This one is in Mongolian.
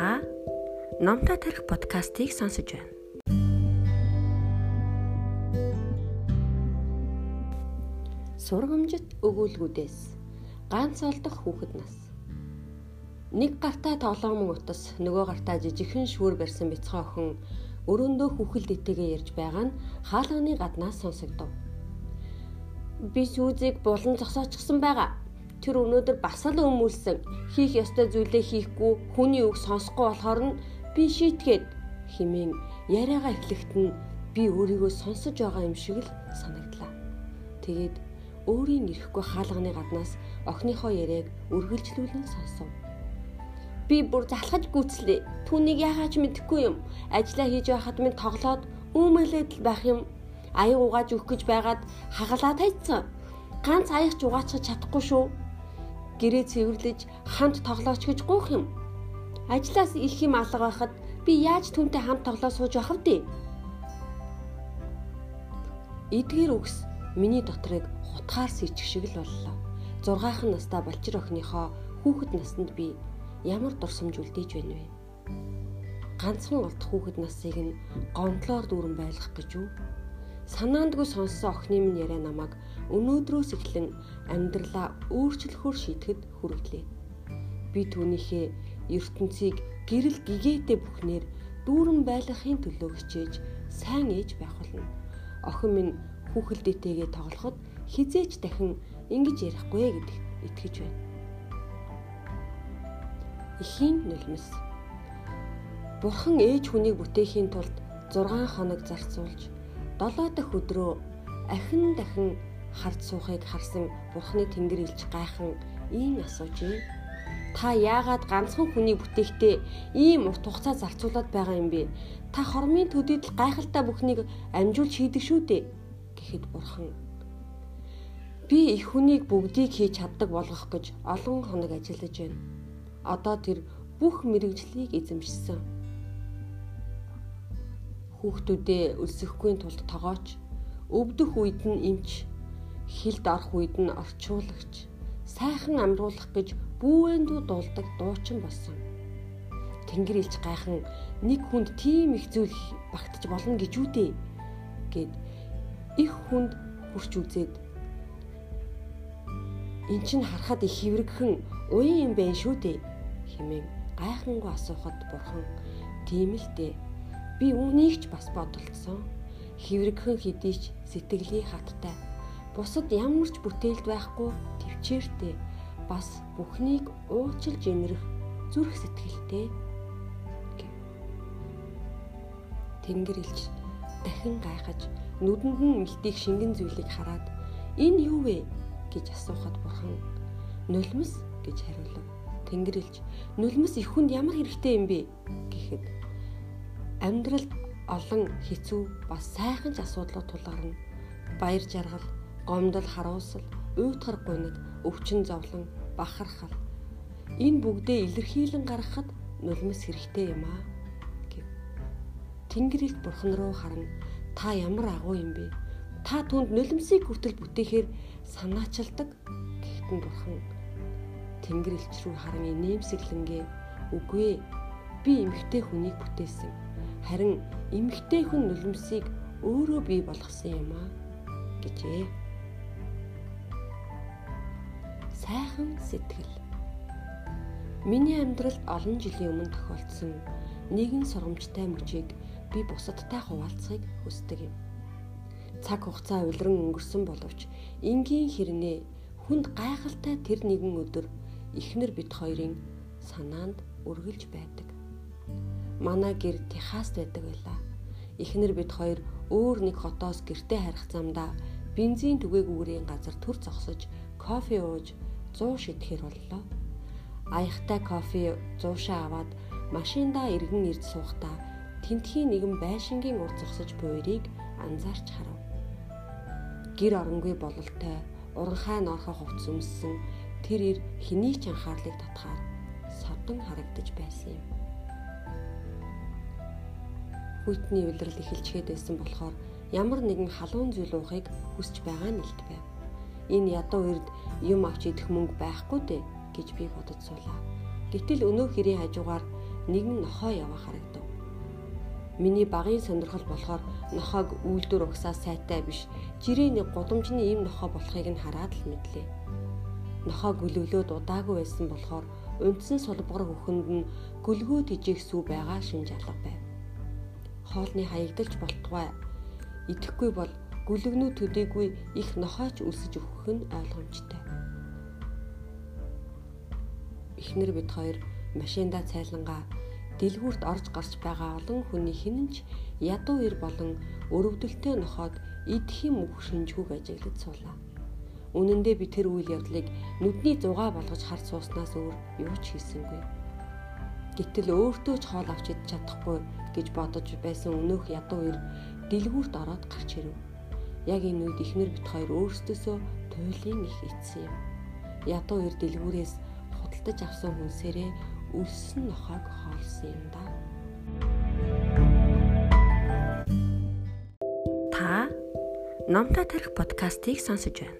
Та Номтой тарих подкастыг сонсож байна. Сургамжит өгүүлгүүдээс ганц олдох хүүхэд нас. Нэг гартаа тоглоомон утас, нөгөө гартаа жижигхэн шүүр барьсан бяцхан охин өрөөндөө хүүхэлд итэгээ ярьж байгаа нь хаалганы гаднаас сонсогдов. Би сүүзийг булан зогсоочихсон байгаа тэр өнөөдөр бас л өмүүлсэн хийх ёстой зүйлээ хийхгүй хүний үг сонсохгүй болохоор нь би шийтгээд химэн яриагаа эхлэхэд нь би өөрийгөө сонсож байгаа юм шиг л санагдлаа. Тэгээд өөрийн ирэхгүй хаалганы гаднаас охиныхоо яриаг үргэлжлүүлэн сонсов. Би бүр залхаж гүйцлээ. Түүнийг яагаад ч мэдэхгүй юм. Ажлаа хийж байхад минь тоглоод үүмэлээд л байх юм. Аяг угааж өгөх гэж байгаад хагалаа тайцсан. Ганц аяг ч угаачж чадахгүй шүү гэрээ цэвэрлэж хамт тоглооч гэж гуйх юм. Ажлаас их юм алга байхад би яаж түнтэй хамт тоглоо сууж явах вэ? Эдгээр үгс миний дотрыг хутгаар сэрчих шиг л боллоо. 6хан настай болчир охиныхоо хүүхэд наснд би ямар дурсамж үлдээж байна вэ? Ганцхан олдох хүүхэд насыг нь гомдлоор дүүрэн байлгах гэж үү? Санаандгүй сонссон охины минь яриа намайг өнөөдрөөс эхлэн амьдралаа өөрчлөхөөр шийтгэхэд хүргэлээ. Би түүнийхээ ертөнцийг гэрэл гэгээтэй бүхнээр дүүрэн байлгахын төлөө хичээж сайн ээж байх болно. Охин минь хүүхэлдээтэйгээ тоглоход хизээч дахин ингэж ярихгүй гэдэгт итгэж байна. Эхийн нулимс. Бурхан ээж хүнийг бүтээхийн тулд 6 хоног зарцуулж 7 дахь өдрөө ахин дахин хард суухыг харсан Бурхны Тэнгэр илж гайхан ийм асуужээ. Та яагаад ганцхан хүний бүтээхтэй ийм урт хугацаа зарцуулаад байгаа юм бэ? Та хормын төдийд л гайхалтай бүхнийг амжуулж хийдэг шүү дээ. гэхэд Бурхан би их хүнийг бүгдийг хийж чаддаг болгох гэж олон хоног ажиллаж байна. Одоо тэр бүх мэрэгжлийг эзэмшсэн. Хүүхдүүдээ өлсөхгүй тулд тогооч, өвдөх үед нь эмч, хилд орох үед нь орчуулагч. Сайхан амруулах гэж бүүвэндүү дуулдаг дуучин болсон. Тэнгэр илж гайхан нэг хүнд тийм их зүйл багтаж болно гэж үдээ гэд их хүнд хүрч үзээд эн чинь харахад их хэврэгхэн уян юм байна шүү дээ хэмээн гайхангүй асуухад бурхан тийм л дээ. Би үүнийг ч бас бодолцсон. Хэврэгхэн хэдийч сэтгэлийн хаттай бусад ямар ч бүтээлд байхгүй төвчээртэй бас бүхнийг уучлж инрэх зүрх сэтгэлтэй Тэнгэр илж дахин гайхаж нүдэнд нь мэлтийг шингэн зүйлийг хараад энэ юу вэ гэж асуухад бурхан нулимс гэж хариулав. Тэнгэр илж нулимс их хүнд ямар хэрэгтэй юм бэ гэхэд амьдралд олон хэцүү бас сайхан ч асуудлууд тулгарна. Баяр жаргал гомдол харуулсал, уйтгар гуниг, өвчин зовлон, бахархал. Энэ бүгдээ илэрхийлэн гаргахад нулимс хэрэгтэй юм аа гэв. Тэнгэрийг бурхан руу харан та ямар агуу юм бэ? Та түнд нулимсыг хүртэл бүтээхээр санаачилдаг гэхдээ бурхан Тэнгэр элч рүү харан инээмсэглэнгээ үгүй би эмгтэй хүнийг бүтээсэн. Харин эмгтэй хүн нулимсыг өөрөө бий болгосон юм аа гэжээ. Сайхан сэтгэл. Миний амьдралд олон жилийн өмнө тохиолдсон нэгэн сургамжтай мөчийг би бусадтай хуваалцахыг хүсдэг юм. Цаг хугацаа улиран өнгөрсөн боловч энгийн хэрнээ хүнд гайхалтай тэр нэгэн өдөр эхнэр бид хоёрын санаанд үргэлж байдаг. Манай гэр Техаст байдаг байлаа. Эхнэр бид хоёр өөр нэг хотоос гэртээ харих замдаа бензин түгээгүүрийн газар төр зогсож кофе ууж 100 шидэхэр боллоо. Аягтай кофе 100шаа аваад машиндаа эргэн ирж суухдаа тентхийн нэгэн байшингийн урд зогсож буйрыг анзаарч харав. Гэр оронгүй бололтой уранхай норхо хувцс өмссөн тэр ир хэний ч анхаарлыг татахаар савдан харагдаж байсан юм. Хүйтний улирал эхэлчгээд байсан болохоор ямар нэгэн халуун зүйл уухыг хүсэж байгаа нь илт байв. Энэ ядуу үрд юм авч идэх мөнгө байхгүй дээ гэж би бодож суулаа. Гэтэл өнөө хэрийн хажуугаар нэгэн нохоо яваа харагдав. Миний багын сонирхол болохоор нохоог үйлдвэр угсаа сайтай биш, жирийн гудамжны ийм нохоо болохыг нь хараад л мэдлээ. Нохоо гүлөвлөөд удаагүй байсан болохоор унтсан сулбгар хөхөнд нь гүлгүү тижээх сүү байгаа шинж алга байв. Хоолны хаягдалж болтугай идэхгүй бол гүлгнүү төдийгүй их нохооч үлсэж өгөх нь ойлгомжтой. Эхнэр бид хоёр машинда цайлангаа дэлгүүрт орж гарч байгаа олон хүний хинэнч ядуу ир болон өрөвдөлтөй нохоод идэхим үг шинжгүүг ажиглаж суулаа. Үнэн дээр би тэр үйл явдлыг нүдний зугаа болгож харж сууснаас өөр юу ч хийсэнгүй. Гэтэл өөртөө ч хоол авч идэж чадахгүй гэж бодож байсан өнөөх ядуу ир дэлгүүрт ороод гарч ирэв. Яг энэ үед ихнэр бит хоёр өөрсдөөсөө туйлын их ицсэн юм. Ядуу ир дэлгүүрээс худалдаж авсан хүнсээрээ өлсөн нохоог хоолсон юм да. Та Номтой тарих подкастыг сонсож байна.